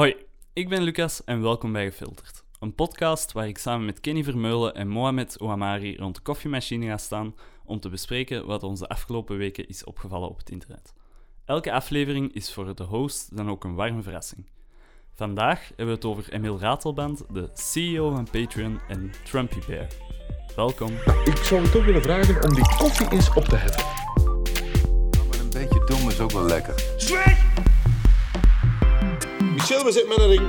Hoi, ik ben Lucas en welkom bij Gefilterd. Een podcast waar ik samen met Kenny Vermeulen en Mohamed Ouamari rond de koffiemachine ga staan om te bespreken wat ons de afgelopen weken is opgevallen op het internet. Elke aflevering is voor de host dan ook een warme verrassing. Vandaag hebben we het over Emil Ratelband, de CEO van Patreon en Trumpy Bear. Welkom. Ik zou je toch willen vragen om die koffie eens op te heffen. Maar een beetje dom is ook wel lekker. We zitten met een ring.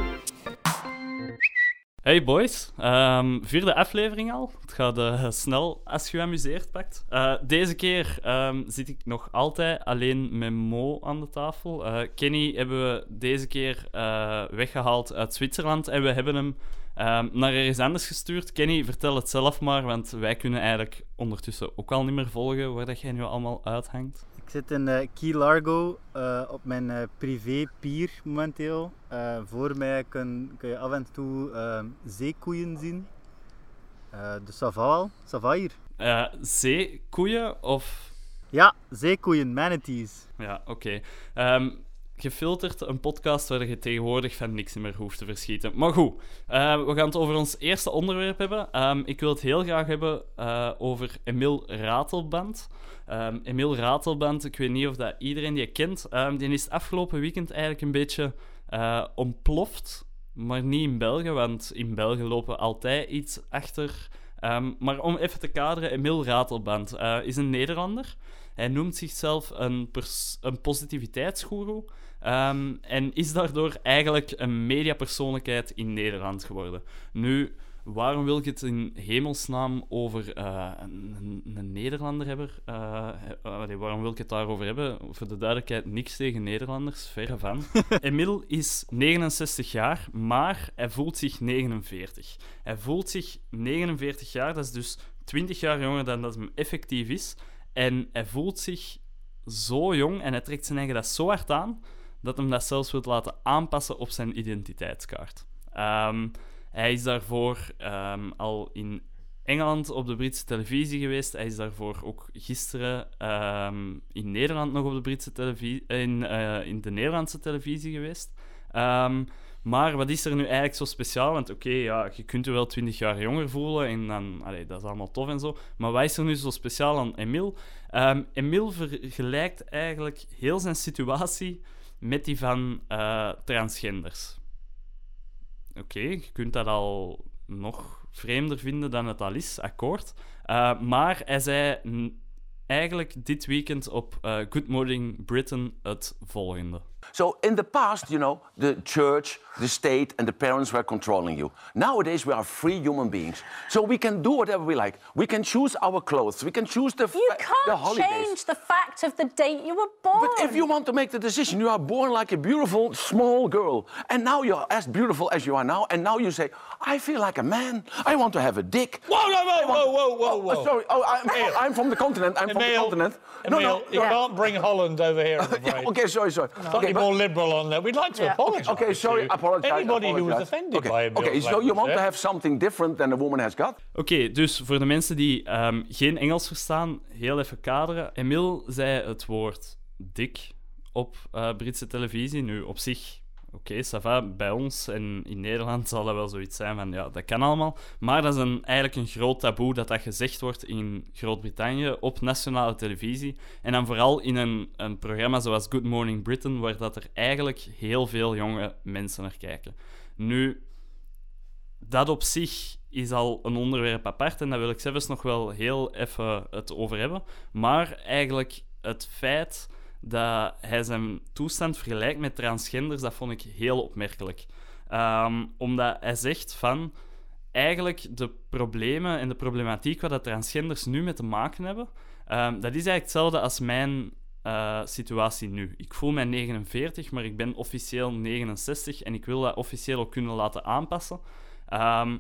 Hey boys, Ehm, vierde aflevering al. Het gaat eh, snel als je je amuseert pakt. Eh, deze keer ehm, zit ik nog altijd alleen met Mo aan de tafel. Eh, Kenny hebben we deze keer eh, weggehaald uit Zwitserland en we hebben hem ehm, naar ergens anders gestuurd. Kenny, vertel het zelf maar, want wij kunnen eigenlijk ondertussen ook al niet meer volgen waar dat jij nu allemaal uithangt. Ik zit in eh, Key Largo eh, op mijn eh, privé pier momenteel. Voor mij kun, kun je af en toe eh, zeekoeien zien. Eh dus ça va wel, ça va hier. Zeekoeien of Ja, zeekoeien, manatees. Ja, oké. Ehm, gefilterd, een podcast waar je tegenwoordig van niks meer hoeft te verschieten. Maar goed, eh, we gaan het over ons eerste onderwerp hebben. Ehm, ik wil het heel graag hebben eh, over Emil Ratelband. Ehm Emil Ratelband, ik weet niet of dat iedereen die kent, ehm, die is afgelopen weekend eigenlijk een beetje eh, ontploft. Maar niet in België, want in België lopen altijd iets achter. Maar om even te kaderen, Emil Ratelband is een Nederlander. Hij noemt zichzelf een, een positiviteitsgoeroe. Ehm, en is daardoor eigenlijk een mediapersoonlijkheid in Nederland geworden. Nu, waarom wil ik het in hemelsnaam over eh, een, een- Nederlander hebben? Eh, eh, waarom wil ik het daarover hebben? Voor de duidelijkheid, niks tegen Nederlanders, verre van. Emil is 69 jaar, maar hij voelt zich 49. Hij voelt zich 49 jaar, dat is dus 20 jaar jonger dan dat hem effectief is. En hij voelt zich zo jong en hij trekt zijn eigen dat zo hard aan dat hem dat zelfs wil laten aanpassen op zijn identiteitskaart. Ehm, hij is daarvoor ehm, al in Engeland op de Britse televisie geweest. Hij is daarvoor ook gisteren ehm, in Nederland nog op de Britse televisie, in, eh, in de Nederlandse televisie geweest. Maar wat is er nu eigenlijk zo speciaal? Want oké, ja, je kunt je wel 20 jaar jonger voelen en dan, allee, dat is allemaal tof en zo. Maar wat is er nu zo speciaal aan Emil? Ehm Emil vergelijkt eigenlijk heel zijn situatie met die van eh, transgenders. Oké, je kunt dat al nog vreemder vinden dan het al is, akkoord. Eh, maar hij zei eigenlijk dit weekend op eh, Good Morning Britain het volgende. So in the past, you know, the church, the state, and the parents were controlling you. Nowadays, we are free human beings, so we can do whatever we like. We can choose our clothes. We can choose the You fa- can't holidays. change the fact of the date you were born. But if you want to make the decision, you are born like a beautiful small girl, and now you're as beautiful as you are now, and now you say, "I feel like a man. I want to have a dick." Whoa, whoa, whoa, whoa, whoa, whoa, oh, oh, whoa. sorry. Oh, I'm, I'm from the continent. I'm from the Emil, no, no, you can't bring Holland over here, I'm afraid. Okay, sorry, sorry. Can't Okay, but- more liberal on that. We'd like to Yeah. apologise. Okay, sorry, to apologize. Anybody who was apologize. offended okay. by Emil's Okay, so you want to have something different than a woman has got? Oké, dus voor de mensen die ehm, geen Engels verstaan, heel even kaderen. Emil zei het woord dik op eh, Britse televisie. Nu, op zich, oké, va, bij ons en in Nederland zal dat wel zoiets zijn van, ja, dat kan allemaal. Maar dat is een, eigenlijk een groot taboe dat dat gezegd wordt in Groot-Brittannië op nationale televisie. En dan vooral in een, een programma zoals Good Morning Britain, waar dat er eigenlijk heel veel jonge mensen naar kijken. Nu, dat op zich is al een onderwerp apart en daar wil ik zelfs nog wel heel even het over hebben. Maar eigenlijk het feit dat hij zijn toestand vergelijkt met transgenders, dat vond ik heel opmerkelijk. Ehm, omdat hij zegt van eigenlijk de problemen en de problematiek waar dat transgenders nu mee te maken hebben, ehm, dat is eigenlijk hetzelfde als mijn eh, situatie nu. Ik voel mij 49, maar ik ben officieel 69 en ik wil dat officieel ook kunnen laten aanpassen. Ehm,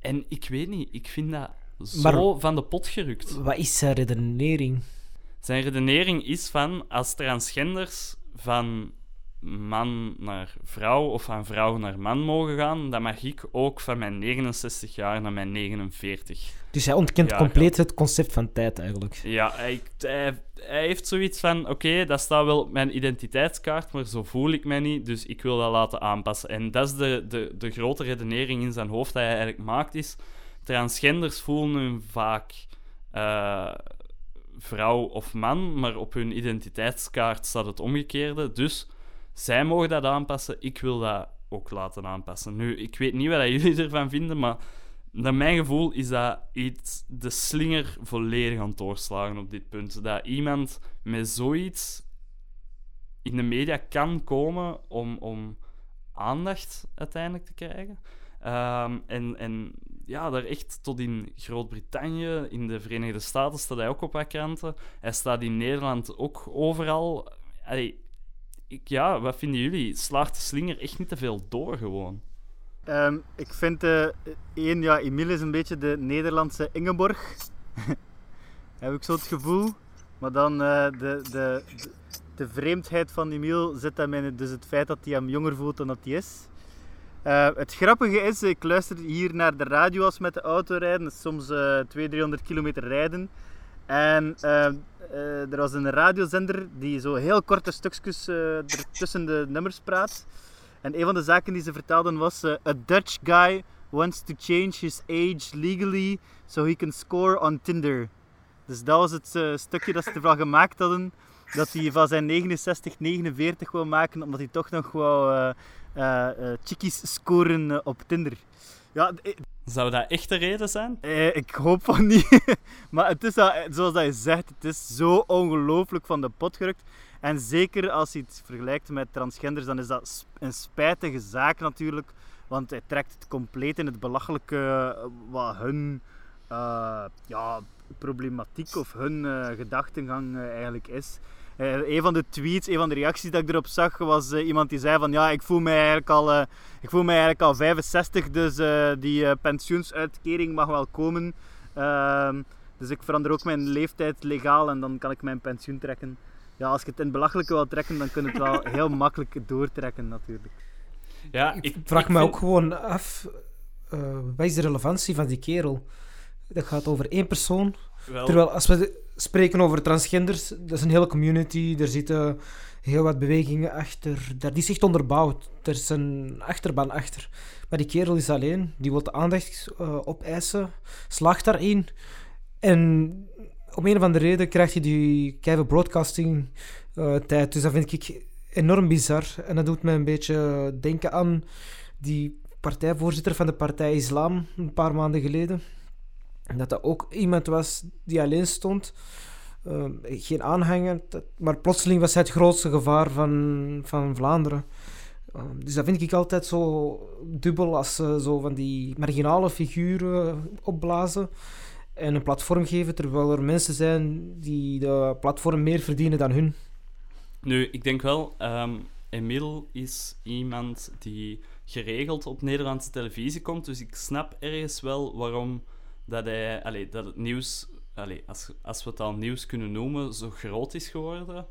en ik weet niet, ik vind dat zo Maar- van de pot gerukt. Wat is zijn redenering? Zijn redenering is van als transgenders van man naar vrouw of van vrouw naar man mogen gaan, dan mag ik ook van mijn 69 jaar naar mijn 49. Dus hij ontkent compleet het concept van tijd eigenlijk. Ja, hij, hij, hij heeft zoiets van: oké, dat staat wel op mijn identiteitskaart, maar zo voel ik mij niet, dus ik wil dat laten aanpassen. En dat is de, de, de grote redenering in zijn hoofd dat hij eigenlijk maakt: is transgenders voelen hun vaak eh, vrouw of man, maar op hun identiteitskaart staat het omgekeerde. Dus zij mogen dat aanpassen, ik wil dat ook laten aanpassen. Nu, ik weet niet wat jullie ervan vinden, maar naar mijn gevoel is dat iets de slinger volledig aan het doorslagen op dit punt. Dat iemand met zoiets in de media kan komen om, om aandacht uiteindelijk te krijgen. Ehm, en, en ja, daar echt tot in Groot-Brittannië, in de Verenigde Staten staat hij ook op kranten. Hij staat in Nederland ook overal. Ik, ja, wat vinden jullie? Slaagt de slinger echt niet te veel door gewoon? Ehm, ik vind eh één, ja, Emile is een beetje de Nederlandse Ingeborg. Heb ik zo het gevoel. Maar dan eh, de, de, de, vreemdheid van Emile zit hem dus het feit dat hij hem jonger voelt dan dat hij is. Eh, het grappige is, ik luister hier naar de radio als met de auto rijden. Is soms eh 200, 300 kilometer rijden. En eh, eh, er was een radiozender die zo heel korte stukjes tussen de nummers praat. En een van de zaken die ze vertelden was: A Dutch guy wants to change his age legally so he can score on Tinder. Dus dat was het stukje dat ze ervan gemaakt hadden. Dat hij van zijn 69, 49 wil maken, omdat hij toch nog eh, chickies scoren eh, op Tinder. Ja, Zou dat echt de reden zijn? eh, ik hoop van niet. maar het is, eh, zoals dat je zegt, het is zo ongelooflijk van de pot gerukt. En zeker als je het vergelijkt met transgenders, dan is dat een spijtige zaak natuurlijk. Want hij trekt het compleet in het belachelijke eh, wat hun eh, ja, problematiek of hun eh, gedachtengang eh, eigenlijk is. Eh, een van de tweets, een van de reacties dat ik erop zag, was eh, iemand die zei van ja, ik voel mij eigenlijk al, eh, ik voel mij eigenlijk al 65, dus eh, die eh, pensioensuitkering mag wel komen. Ehm, dus ik verander ook mijn leeftijd legaal en dan kan ik mijn pensioen trekken. Ja, als je het in het belachelijke wil trekken, dan kun je het wel heel makkelijk doortrekken natuurlijk. Ja, Ik ik vraag ik me vind- ook gewoon af, eh, wat is de relevantie van die kerel? Dat gaat over één persoon. Terwijl als we spreken over transgenders, dat is een hele community, er zitten heel wat bewegingen achter. Dat is echt onderbouwd. Er is een achterban achter. Maar die kerel is alleen, die wil de aandacht eh, opeisen, slaagt daarin. En om een of andere reden krijgt hij die keive broadcasting eh, tijd. Dus dat vind ik enorm bizar. En dat doet mij een beetje denken aan die partijvoorzitter van de Partij Islam een paar maanden geleden. Dat dat ook iemand was die alleen stond. Eh, geen aanhanger, maar plotseling was hij het grootste gevaar van, van Vlaanderen. Eh, dus dat vind ik altijd zo dubbel als ze zo van die marginale figuren opblazen en een platform geven, terwijl er mensen zijn die de platform meer verdienen dan hun. Nu, ik denk wel, ehm Emile is iemand die geregeld op Nederlandse televisie komt, dus ik snap ergens wel waarom dat, hij, allee, dat het nieuws, als, als we het al nieuws kunnen noemen, zo groot is geworden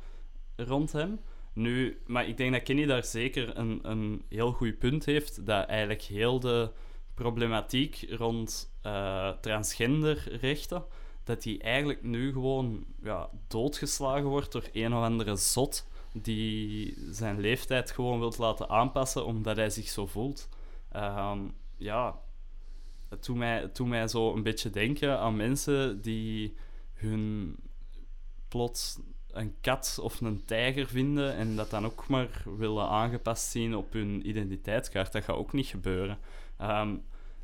rond hem. Nu, maar ik denk dat Kenny daar zeker een, een heel goed punt heeft, dat eigenlijk heel de problematiek rond eh, transgenderrechten, dat die eigenlijk nu gewoon ja, doodgeslagen wordt door een of andere zot die zijn leeftijd gewoon wilt laten aanpassen omdat hij zich zo voelt. Ehm, ja, het doet, mij, mij zo een beetje denken aan mensen die hun plots een kat of een tijger vinden en dat dan ook maar willen aangepast zien op hun identiteitskaart. Dat gaat ook niet gebeuren. Ehm,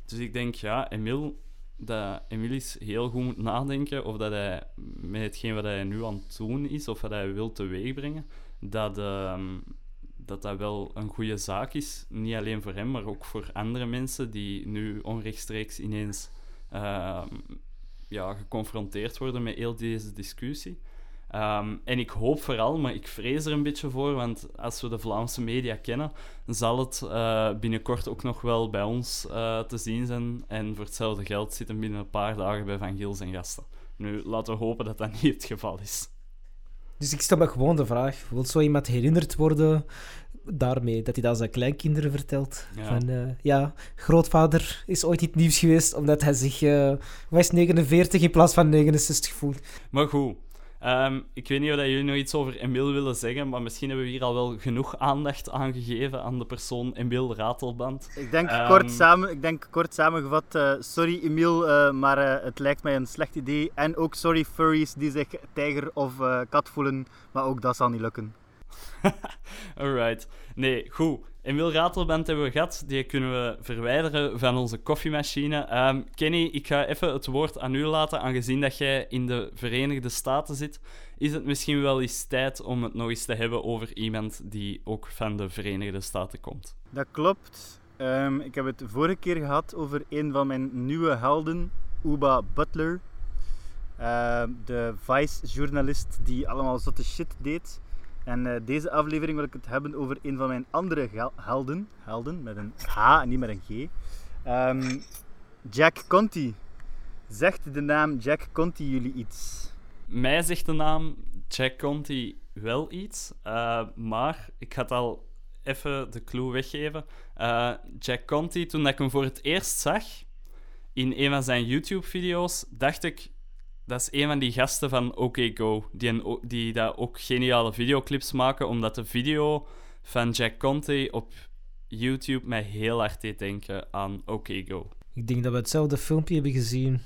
dus ik denk, ja, Emil, dat Emil is heel goed moet nadenken of dat hij met hetgeen wat hij nu aan het doen is, of wat hij wil teweegbrengen, dat, ehm, dat dat wel een goede zaak is. Niet alleen voor hem, maar ook voor andere mensen die nu onrechtstreeks ineens ehm, ja, geconfronteerd worden met heel deze discussie. Ehm, en ik hoop vooral, maar ik vrees er een beetje voor, want als we de Vlaamse media kennen, zal het eh, binnenkort ook nog wel bij ons eh, te zien zijn. En voor hetzelfde geld zitten binnen een paar dagen bij Van Gils en gasten. Nu, laten we hopen dat dat niet het geval is. Dus ik stel me gewoon de vraag: wil zo iemand herinnerd worden daarmee, dat hij dat aan zijn kleinkinderen vertelt. Ja. Van, eh, ja, grootvader is ooit in het nieuws geweest omdat hij zich, wat is 49 in plaats van 69 voelt. Maar goed, ehm, ik weet niet of dat jullie nog iets over Emil willen zeggen, maar misschien hebben we hier al wel genoeg aandacht aan gegeven aan de persoon Emil Ratelband. Ik denk, Ehm, kort, samen, ik denk kort samengevat, eh, sorry Emiel, eh, maar eh, het lijkt mij een slecht idee. En ook sorry furries die zich tijger of kat voelen, maar ook dat zal niet lukken. Alright. Nee, goed. Emil Ratelband hebben we gehad. Die kunnen we verwijderen van onze koffiemachine. Ehm, Kenny, ik ga even het woord aan u laten. Aangezien dat jij in de Verenigde Staten zit, is het misschien wel eens tijd om het nog eens te hebben over iemand die ook van de Verenigde Staten komt. Dat klopt. Ehm, ik heb het vorige keer gehad over een van mijn nieuwe helden, Uba Butler. Ehm, de Vice-journalist die allemaal zotte shit deed. En eh, deze aflevering wil ik het hebben over een van mijn andere helden. Helden met een H en niet met een G. Ehm, Jack Conti. Zegt de naam Jack Conti jullie iets? Mij zegt de naam Jack Conti wel iets, eh, maar ik ga het al even de clue weggeven. Eh, Jack Conti, toen ik hem voor het eerst zag in een van zijn YouTube-video's, dacht ik dat is een van die gasten van OK Go, die, een, die daar ook geniale videoclips maken, omdat de video van Jack Conti op YouTube mij heel hard deed denken aan OK Go. Ik denk dat we hetzelfde filmpje hebben gezien.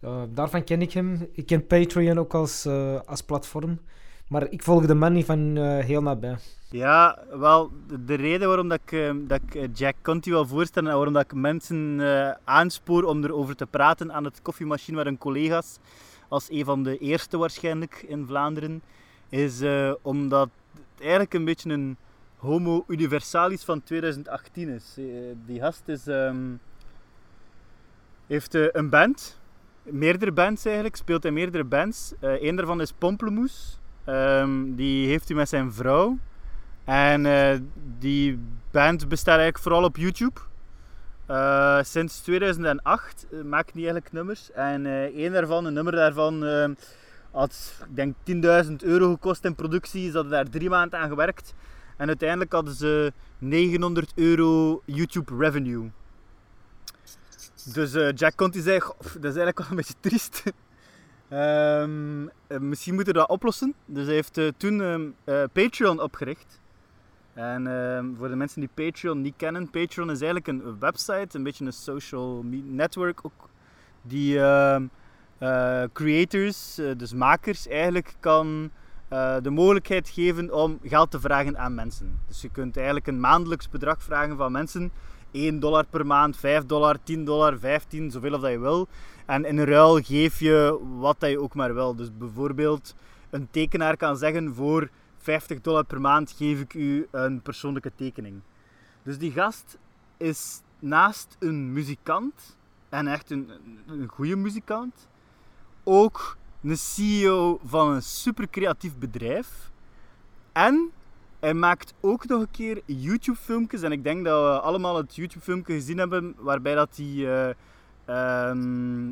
Eh, daarvan ken ik hem. Ik ken Patreon ook als, eh, als platform. Maar ik volg de man niet van eh, heel nabij. Ja, wel, de- de reden waarom dat ik, eh, dat ik eh, Jack Conti wil voorstellen en waarom dat ik mensen eh, aanspoor om erover te praten aan het koffiemachine met hun collega's, als een van de eerste waarschijnlijk in Vlaanderen, is eh, omdat het eigenlijk een beetje een homo universalis van 2018 is. Die gast is, ehm, heeft een band, meerdere bands eigenlijk, speelt in meerdere bands. Eén daarvan is Pomplemoes. Ehm, die heeft hij met zijn vrouw. En eh, die band bestaat eigenlijk vooral op YouTube. Eh, sinds 2008 eh, maakt hij eigenlijk nummers. En één daarvan, een nummer daarvan, had ik denk 10.000 euro gekost in productie. Ze hadden daar drie maanden aan gewerkt. En uiteindelijk hadden ze 900 euro YouTube revenue. Dus eh, Jack Conti zei, "Goh, pff, dat is eigenlijk wel een beetje triest. Ehm, eh, misschien moeten we dat oplossen. Dus hij heeft eh, toen eh, Patreon opgericht. En ehm, voor de mensen die Patreon niet kennen, Patreon is eigenlijk een website, een beetje een social network ook, die creators, dus makers, eigenlijk kan de mogelijkheid geven om geld te vragen aan mensen. Dus je kunt eigenlijk een maandelijks bedrag vragen van mensen. 1 dollar per maand, 5 dollar, 10 dollar, 15, zoveel of dat je wil. En in ruil geef je wat dat je ook maar wil. Dus bijvoorbeeld een tekenaar kan zeggen voor 50 dollar per maand geef ik u een persoonlijke tekening. Dus die gast is naast een muzikant, en echt een, een goede muzikant, ook een CEO van een super creatief bedrijf. En hij maakt ook nog een keer YouTube-filmpjes. En ik denk dat we allemaal het YouTube-filmpje gezien hebben waarbij dat hij eh, ehm,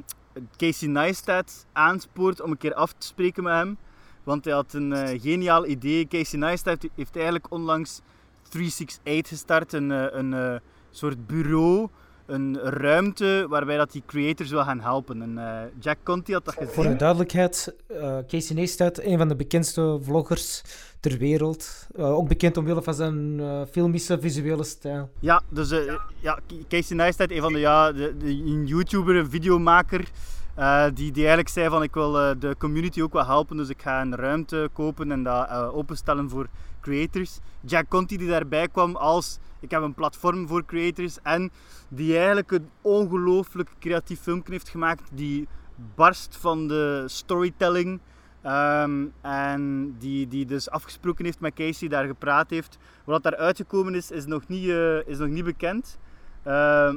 Casey Neistat aanspoort om een keer af te spreken met hem. Want hij had een eh, geniaal idee. Casey Neistat heeft eigenlijk onlangs 368 gestart. Een, eh, een soort bureau, een ruimte waarbij dat die creators wil gaan helpen. En eh, Jack Conti had dat gezien. Voor de duidelijkheid, eh, Casey Neistat, een van de bekendste vloggers ter wereld. Eh, ook bekend omwille van zijn filmische visuele stijl. Ja, dus ja, Casey Neistat, een van de, ja, de, de, een YouTuber, een videomaker, eh, die, die eigenlijk zei van ik wil eh, de community ook wel helpen, dus ik ga een ruimte kopen en dat eh, openstellen voor creators. Jack Conti die daarbij kwam als ik heb een platform voor creators en die eigenlijk een ongelooflijk creatief filmpje heeft gemaakt die barst van de storytelling. Ehm, en die, die dus afgesproken heeft met Casey, daar gepraat heeft. Wat daar uitgekomen is, is nog niet, is nog niet bekend. Ehm,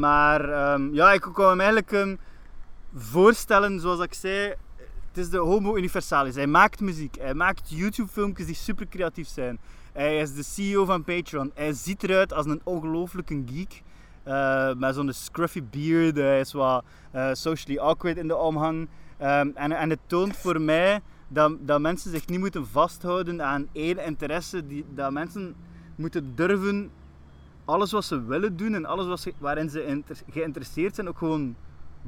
maar ehm, ja, ik kan hem eigenlijk ehm, voorstellen, zoals ik zei, het is de homo universalis. Hij maakt muziek, hij maakt YouTube-filmpjes die super creatief zijn. Hij is de CEO van Patreon. Hij ziet eruit als een ongelooflijke geek. eh, met zo'n scruffy beard. Hij is wat eh, socially awkward in de omgang. Ehm, en, en het toont voor mij dat, dat mensen zich niet moeten vasthouden aan één interesse. Die, dat mensen moeten durven alles wat ze willen doen en alles wat waarin ze geïnteresseerd zijn ook gewoon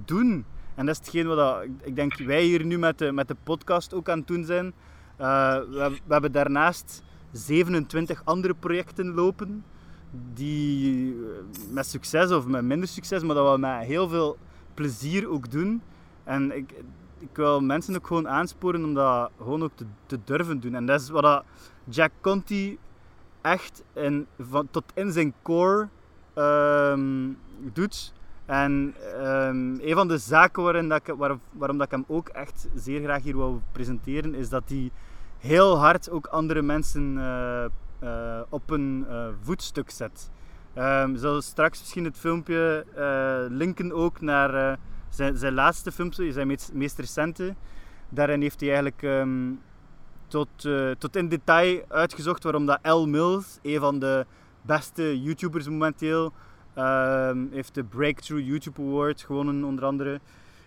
doen. En dat is hetgeen wat ik- denk wij hier nu met de, met de podcast ook aan het doen zijn. Eh, we, we hebben daarnaast 27 andere projecten lopen die eh, met succes of met minder succes, maar dat we met heel veel plezier ook doen. En ik, ik wil mensen ook gewoon aansporen om dat gewoon ook te, durven doen. En dat is wat dat Jack Conti echt in, tot in zijn core ehm, doet. En ehm, een van de zaken ik, waar, waarom dat ik hem ook echt zeer graag hier wil presenteren, is dat hij heel hard ook andere mensen eh, eh, op een eh, voetstuk zet. Ehm, we zullen straks misschien het filmpje linken ook naar zijn, zijn laatste filmpje, zijn meest, recente. Daarin heeft hij eigenlijk ehm, tot, tot in detail uitgezocht waarom dat L. Mills, een van de beste YouTubers momenteel, ehm, heeft de Breakthrough YouTube Award gewonnen onder andere. Hij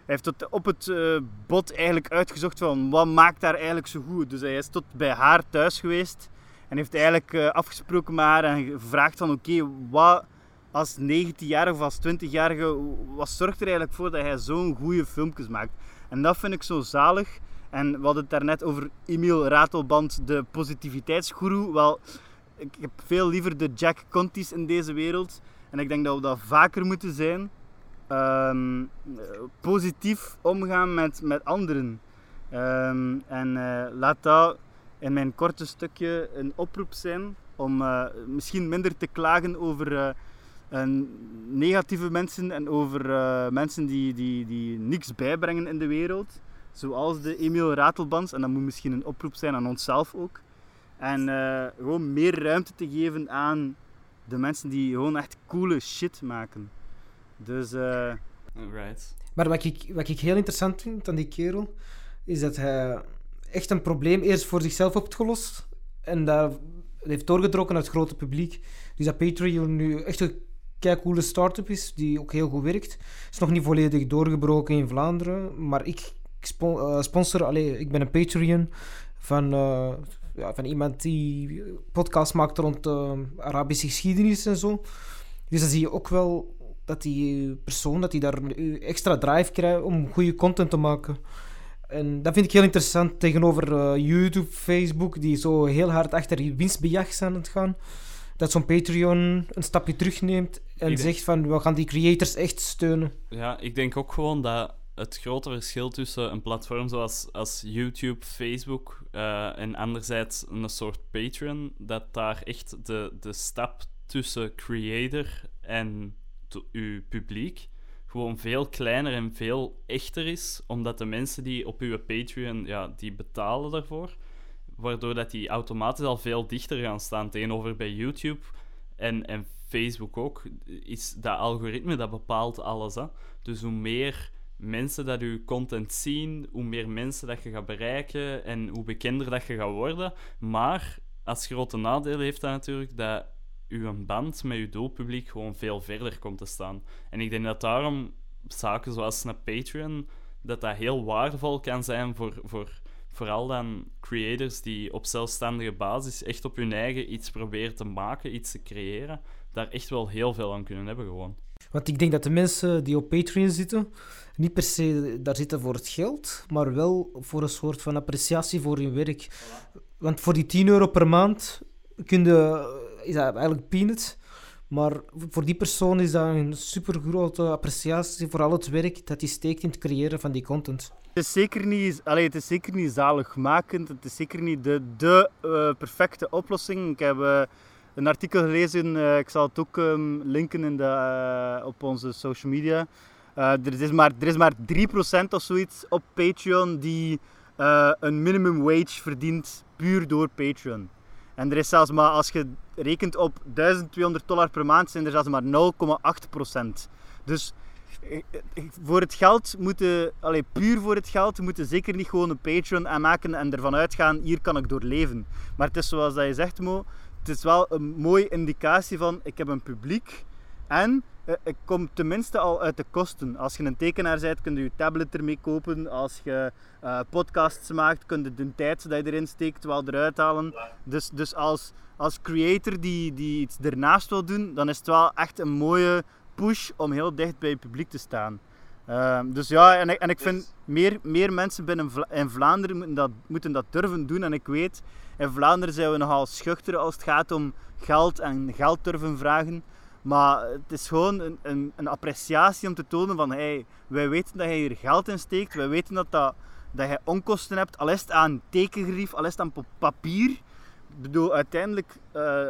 heeft tot op het eh, bot eigenlijk uitgezocht van wat maakt daar eigenlijk zo goed. Dus hij is tot bij haar thuis geweest en heeft eigenlijk eh, afgesproken met haar en gevraagd van oké, wat als 19-jarige of als 20-jarige, wat zorgt er eigenlijk voor dat hij zo'n goede filmpjes maakt? En dat vind ik zo zalig. En we hadden het daarnet over Emiel Ratelband, de positiviteitsgoeroe. Wel, ik heb veel liever de Jack Conti's in deze wereld. En ik denk dat we dat vaker moeten zijn. Ehm, eh, positief omgaan met, met anderen. Ehm, en eh, laat dat in mijn korte stukje een oproep zijn om eh, misschien minder te klagen over eh, negatieve mensen en over mensen die, die, die niks bijbrengen in de wereld. Zoals de Emiel Ratelbans. En dat moet misschien een oproep zijn aan onszelf ook. En gewoon meer ruimte te geven aan de mensen die gewoon echt coole shit maken. Dus eh, Right. Maar wat ik, wat ik heel interessant vind aan die kerel, is dat hij echt een probleem eerst voor zichzelf heeft opgelost. En daar heeft doorgetrokken naar het grote publiek. Dus dat Patreon nu echt een coole start-up is, die ook heel goed werkt. Is nog niet volledig doorgebroken in Vlaanderen, maar ik, eh, sponsor, allee, ik ben een Patreon van, eh, ja, van iemand die podcast maakt rond eh, Arabische geschiedenis en zo. Dus dan zie je ook wel dat die persoon dat die daar een extra drive krijgt om goede content te maken. En dat vind ik heel interessant tegenover eh, YouTube, Facebook, die zo heel hard achter die winstbejag zijn aan het gaan. Dat zo'n Patreon een stapje terugneemt en Ik zegt van we gaan die creators echt steunen. Ja, ik denk ook gewoon dat het grote verschil tussen een platform zoals als YouTube, Facebook eh, en anderzijds een soort Patreon, dat daar echt de, de stap tussen creator en uw publiek gewoon veel kleiner en veel echter is, omdat de mensen die op uw Patreon, ja, die betalen daarvoor, waardoor dat die automatisch al veel dichter gaan staan tegenover bij YouTube en, en Facebook ook, is dat algoritme dat bepaalt alles. Hè? Dus hoe meer mensen dat je content zien, hoe meer mensen dat je gaat bereiken en hoe bekender dat je gaat worden. Maar als grote nadeel heeft dat natuurlijk dat uw band met je doelpubliek gewoon veel verder komt te staan. En ik denk dat daarom zaken zoals een Patreon, dat dat heel waardevol kan zijn voor, voor vooral dan creators die op zelfstandige basis echt op hun eigen iets proberen te maken, iets te creëren, daar echt wel heel veel aan kunnen hebben gewoon. Want ik denk dat de mensen die op Patreon zitten, niet per se daar zitten voor het geld, maar wel voor een soort van appreciatie voor hun werk. Want voor die 10 euro per maand kun je, is dat eigenlijk peanuts. Maar voor die persoon is dat een super grote appreciatie voor al het werk dat hij steekt in het creëren van die content. het, is zeker niet, allee, het is zeker niet zaligmakend. Het is zeker niet de, de eh, perfecte oplossing. Ik heb eh, een artikel gelezen, eh, ik zal het ook ehm, linken in de, eh, op onze social media. Eh, er, is maar, er is maar 3% of zoiets op Patreon die een minimum wage verdient puur door Patreon. En er is zelfs maar, als je rekent op 1200 dollar per maand, zijn er zelfs maar 0,8%. Dus voor het geld moeten, allee, puur voor het geld, moeten zeker niet gewoon een Patreon aanmaken en ervan uitgaan, hier kan ik door leven. Maar het is zoals dat je zegt, Mo, het is wel een mooie indicatie van, ik heb een publiek en eh, het komt tenminste al uit de kosten. Als je een tekenaar bent, kun je je tablet ermee kopen. Als je eh, podcasts maakt, kun je de tijd dat je erin steekt wel eruit halen. Dus, dus als, als creator die, die iets ernaast wil doen, dan is het wel echt een mooie push om heel dicht bij je publiek te staan. Ehm, dus ja, en ik, en ik vind meer, meer mensen binnen Vla- in Vlaanderen moeten dat, moeten dat durven doen. En ik weet, in Vlaanderen zijn we nogal schuchter als het gaat om geld en geld durven vragen. Maar het is gewoon een, een, een appreciatie om te tonen van hey, wij weten dat je hier geld in steekt. Wij weten dat, dat, dat je onkosten hebt, al is het aan tekengerief, al is het aan pa- papier. Ik bedoel, uiteindelijk, eh,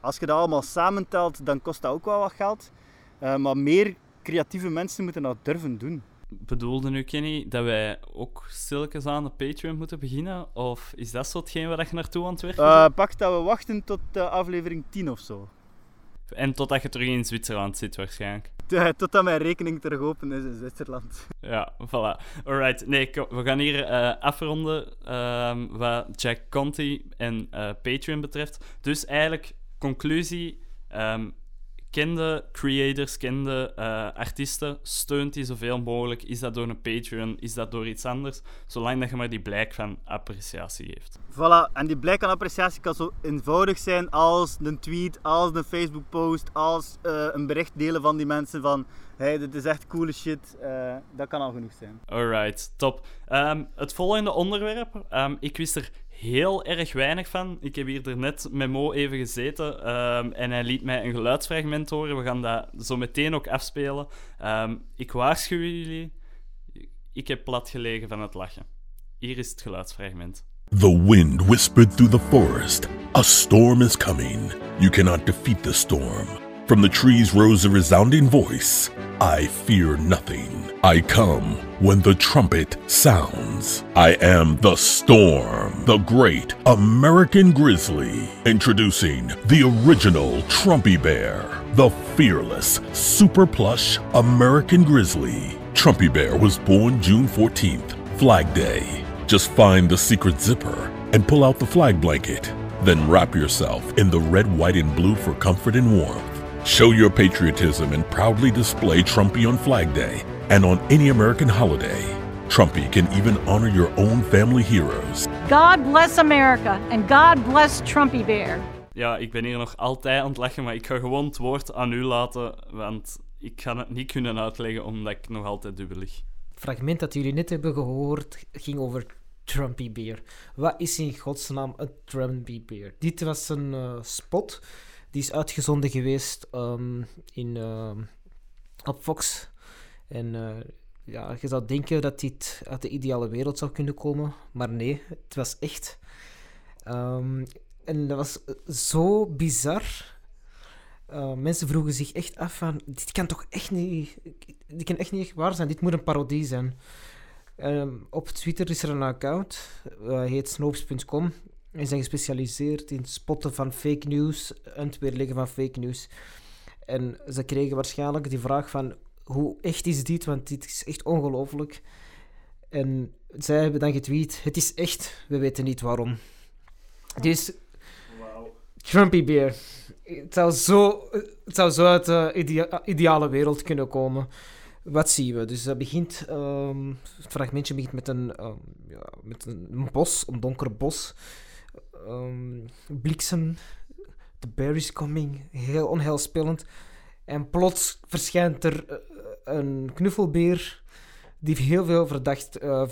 als je dat allemaal samentelt, dan kost dat ook wel wat geld. Eh, maar meer creatieve mensen moeten dat durven doen. Bedoelde nu, Kenny, dat wij ook stilletjes aan de Patreon moeten beginnen? Of is dat zo hetgeen waar je naartoe aan het werken Eh pak dat we wachten tot eh, aflevering 10 of zo. En totdat je terug in Zwitserland zit, waarschijnlijk. Eh, Totdat mijn rekening terug open is in Zwitserland. Ja, voilà. Alright, nee, kom, we gaan hier afronden ehm, wat Jack Conti en Patreon betreft. Dus eigenlijk, conclusie, ehm kende creators, kende eh, artiesten, steunt die zoveel mogelijk. Is dat door een Patreon, is dat door iets anders? Zolang dat je maar die blijk van appreciatie geeft. Voilà, en die blijk aan appreciatie kan zo eenvoudig zijn als een tweet, als een Facebook post, als eh, een bericht delen van die mensen van hey, dit is echt coole shit. Eh, dat kan al genoeg zijn. Alright, top. Ehm, het volgende onderwerp. ehm, ik wist er heel erg weinig van. Ik heb hier net met Mo even gezeten ehm, en hij liet mij een geluidsfragment horen. We gaan dat zo meteen ook afspelen. Ehm, ik waarschuw jullie, ik heb plat gelegen van het lachen. Hier is het geluidsfragment. The wind whispered through the forest. A storm is coming. You cannot defeat the storm. From the trees rose a resounding voice I fear nothing. I come when the trumpet sounds. I am the storm, the great American grizzly. Introducing the original Trumpy Bear, the fearless, super plush American grizzly. Trumpy Bear was born June 14th, Flag Day. Just find the secret zipper and pull out the flag blanket. Then wrap yourself in the red, white, and blue for comfort and warmth. Show your patriotism and proudly display Trumpy on Flag Day and on any American holiday. Trumpy can even honor your own family heroes. God bless America and God bless Trumpy Bear. Ja, ik ben hier nog altijd aan het lachen, maar ik ga gewoon het woord aan u laten, want ik ga het niet kunnen uitleggen omdat ik nog altijd dubbel lig. Het fragment dat jullie net hebben gehoord ging over Trumpy Bear. Wat is in godsnaam een Trumpy Bear? Dit was een eh, spot die is uitgezonden geweest ehm, in, ehm, op Fox. En eh, ja, je zou denken dat dit uit de ideale wereld zou kunnen komen, maar nee, het was echt. Ehm, en dat was zo bizar. Uh, mensen vroegen zich echt af van, dit kan toch echt niet, dit kan echt niet waar zijn, dit moet een parodie zijn. Op Twitter is er een account, uh, heet snopes.com. En zijn gespecialiseerd in het spotten van fake news en het weerleggen van fake news. En ze kregen waarschijnlijk die vraag van, hoe echt is dit? Want dit is echt ongelooflijk. En zij hebben dan getweet, het is echt, we weten niet waarom. Dus, Trumpy Bear. Het zou zo, het zou zo uit de idea ideale wereld kunnen komen. Wat zien we? Dus dat begint, um, het fragmentje begint met een, um, ja, met een bos, een donker bos. Um, bliksem, the bear coming, heel onheilspellend. En plots verschijnt er uh, een knuffelbeer die heel veel verdacht, uh,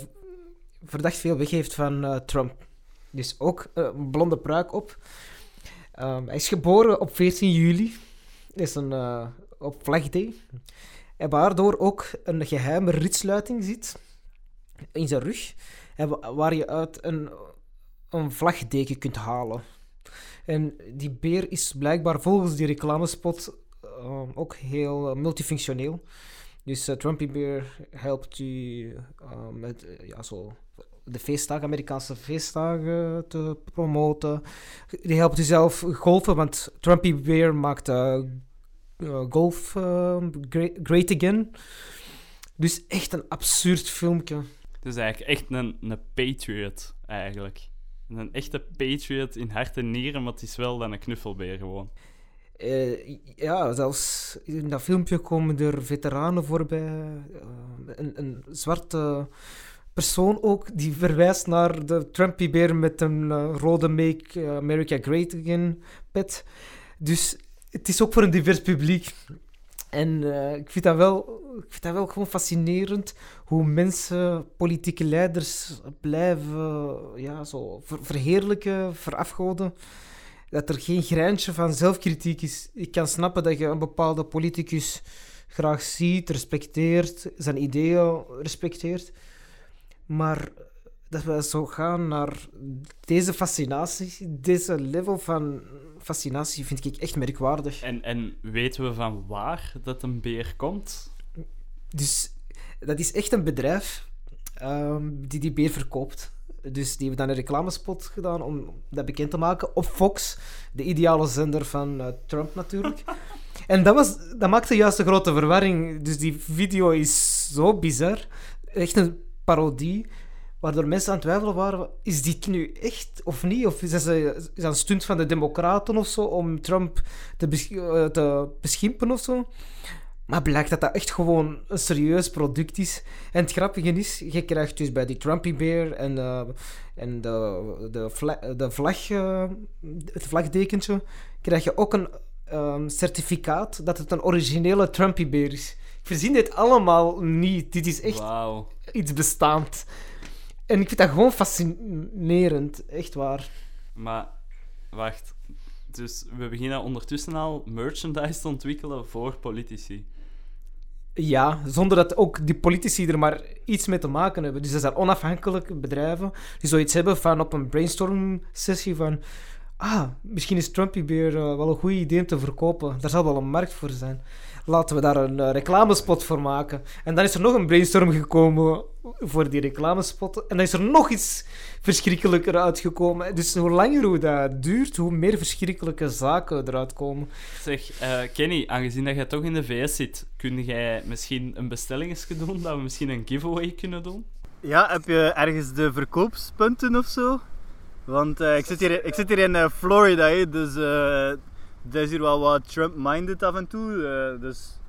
verdacht veel weggeeft van Trump. Dus ook een blonde pruik op. Um, hij is geboren op 14 juli. Is een, op Flag Day. En waardoor ook een geheime ritsluiting zit in zijn rug. Waar je uit een, een vlagdeken kunt halen. En die beer is blijkbaar volgens die reclamespot uh, ook heel uh, multifunctioneel. Dus uh, Trumpy Bear helpt u met ja, zo de feestdagen, Amerikaanse feestdagen te promoten. Die helpt u zelf golfen, want Trumpy Bear maakt golf great, great, again. Dus echt een absurd filmpje. Dus eigenlijk echt een, een patriot, eigenlijk. Een echte patriot in hart en nieren, maar het is wel dan een knuffelbeer gewoon. Eh, ja, zelfs in dat filmpje komen er veteranen voorbij. Eh, een, een zwarte persoon ook, die verwijst naar de Trumpy-beer met een eh, rode Make America Great Again pet. Dus het is ook voor een divers publiek. En eh, ik, vind dat wel, ik vind dat wel gewoon fascinerend hoe mensen, politieke leiders, blijven ja, zo ver- verheerlijken, verafgoden. Dat er geen greintje van zelfkritiek is. Ik kan snappen dat je een bepaalde politicus graag ziet, respecteert, zijn ideeën respecteert. Maar dat we zo gaan naar deze fascinatie, deze level van fascinatie, vind ik echt merkwaardig. En, en weten we van waar dat een beer komt? Dus dat is echt een bedrijf ehm, die die beer verkoopt. Dus die hebben dan een reclamespot gedaan om dat bekend te maken op Fox, de ideale zender van eh, Trump natuurlijk. en dat, was, dat maakte juist een grote verwarring. Dus die video is zo bizar, echt een parodie, waardoor mensen aan het twijfelen waren, is dit nu echt of niet? Of is dat, een- is dat een stunt van de democraten of zo, om Trump te, besch- eh, te beschimpen of zo? Maar blijkt dat dat echt gewoon een serieus product is. En het grappige is, je krijgt dus bij die Trumpy Bear en, eh, en de, de, vla- de vlag, eh, het vlagdekentje, krijg je ook een ehm, certificaat dat het een originele Trumpy Bear is. Ik verzin dit allemaal niet. Dit is echt Wauw. iets bestaand. En ik vind dat gewoon fascinerend, echt waar. Maar wacht. Dus we beginnen ondertussen al merchandise te ontwikkelen voor politici. Ja, zonder dat ook die politici er maar iets mee te maken hebben. Dus dat zijn onafhankelijke bedrijven die zoiets hebben van op een brainstorm-sessie van... Ah, misschien is Trumpy Beer eh, wel een goed idee om te verkopen. Daar zal wel een markt voor zijn. Laten we daar een eh, reclamespot voor maken. En dan is er nog een brainstorm gekomen voor die reclamespot. En dan is er nog iets verschrikkelijker uitgekomen. Dus hoe langer hoe dat duurt, hoe meer verschrikkelijke zaken eruit komen. Zeg, eh, Kenny, aangezien dat jij toch in de VS zit, kun jij misschien een bestelling eens doen? Dat we misschien een giveaway kunnen doen? Ja, heb je ergens de verkoopspunten of zo? Want eh, ik, zit hier, ik zit hier in eh, Florida, hè, dus eh er is hier wel wat Trump-minded af en toe. eh, dus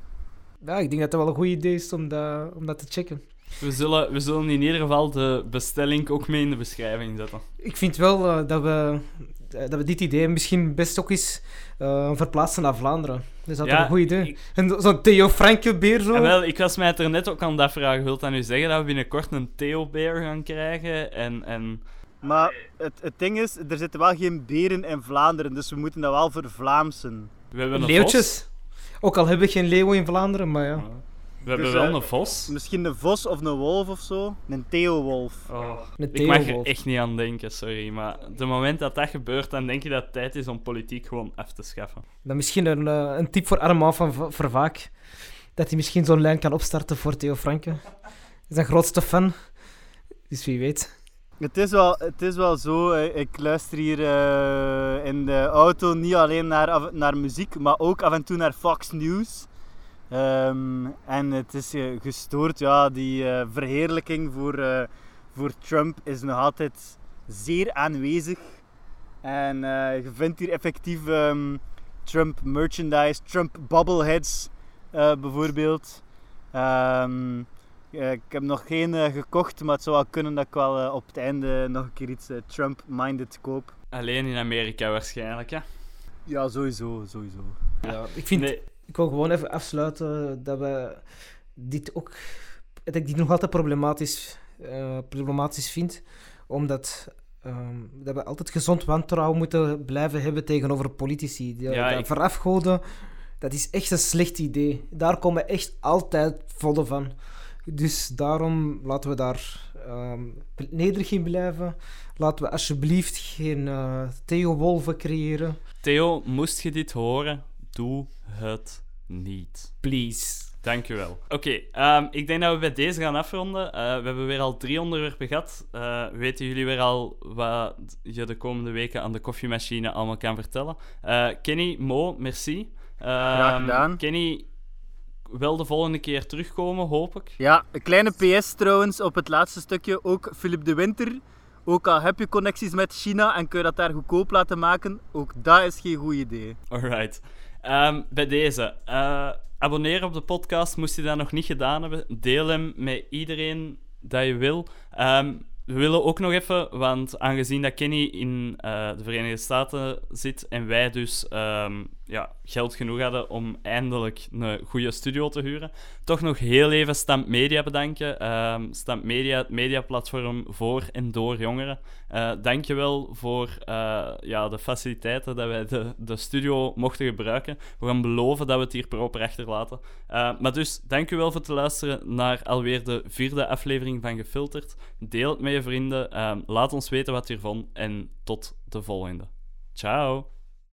Ja, ik denk dat het wel een goed idee is om dat, om dat te checken. We zullen, we zullen in ieder geval de bestelling ook mee in de beschrijving zetten. Ik vind wel dat, we, dat we dit idee misschien best ook eens eh, verplaatsen naar Vlaanderen. Dus dat is Ja, een goed idee. ik- En zo'n Theo Franke-beer zo. En wel, ik was mij het er net ook aan dat vragen. Wilt dat nu zeggen dat we binnenkort een Theo Bear gaan krijgen? En, en... Maar het, het ding is, er zitten wel geen beren in Vlaanderen, dus we moeten dat wel vervlaamsen. We hebben een Leeuwtjes. Ook al hebben we geen leeuw in Vlaanderen, maar ja. vos. We hebben Dus, wel eh, een vos. Misschien een vos of een wolf of zo. Een theowolf. Oh, Een ik mag er echt niet aan denken, sorry. Maar de moment dat dat gebeurt, dan denk je dat het tijd is om politiek gewoon af te schaffen. Dan misschien een, eh, een tip voor Armand van Vervaak. Dat hij misschien zo'n lijn kan opstarten voor Theo Franke. Hij is zijn grootste fan. Dus wie weet. Het is wel, het is wel zo, ik luister hier eh, in de auto niet alleen naar, naar muziek, maar ook af en toe naar Fox News. Ehm, en het is eh, gestoord, ja, die eh, verheerlijking voor, voor Trump is nog altijd zeer aanwezig. En je vindt hier effectief ehm, Trump merchandise, Trump bobbleheads eh, bijvoorbeeld. Ehm, eh, ik heb nog geen eh, gekocht, maar het zou wel kunnen dat ik wel eh, op het einde nog een keer iets eh, Trump-minded koop. Alleen in Amerika waarschijnlijk, ja. Ja, sowieso, sowieso. Ja, ik vind... Nee, Ik wil gewoon even afsluiten dat we dit ook... Dat ik dit nog altijd problematisch, eh, problematisch vind. Omdat ehm, dat we altijd gezond wantrouwen moeten blijven hebben tegenover politici. Die, Ja, dat ik- verafgoden, dat is echt een slecht idee. Daar komen we echt altijd volle van. Dus daarom laten we daar ehm, nederig in blijven. Laten we alsjeblieft geen eh Theo-wolven creëren. Theo, moest je dit horen, doe het niet. Please. Dank u wel. Oké, ehm, ik denk dat we bij deze gaan afronden. Eh, we hebben weer al drie onderwerpen gehad. Eh, weten jullie weer al wat je de komende weken aan de koffiemachine allemaal kan vertellen? Eh, Kenny, Mo, merci. Graag Ehm, gedaan. Kenny, wel de volgende keer terugkomen, hoop ik. Ja, een kleine PS trouwens op het laatste stukje. Ook Philip de Winter. Ook al heb je connecties met China en kun je dat daar goedkoop laten maken, ook dat is geen goed idee. Alright. Ehm, bij deze. eh abonneer op de podcast, moest je dat nog niet gedaan hebben. Deel hem met iedereen dat je wil. Ehm, we willen ook nog even, want aangezien dat Kenny in eh, de Verenigde Staten zit en wij dus ehm, ja, geld genoeg hadden om eindelijk een goede studio te huren, toch nog heel even Stamp Media bedanken. Ehm Stamp Media, het mediaplatform voor en door jongeren. Eh Dank je wel voor eh, ja, de faciliteiten dat wij de, de studio mochten gebruiken. We gaan beloven dat we het hier proper achterlaten. Eh, maar dus, dank u wel voor het luisteren naar alweer de vierde aflevering van Gefilterd. Deel het met je vrienden. Ehm, laat ons weten wat je ervan en tot de volgende. Ciao!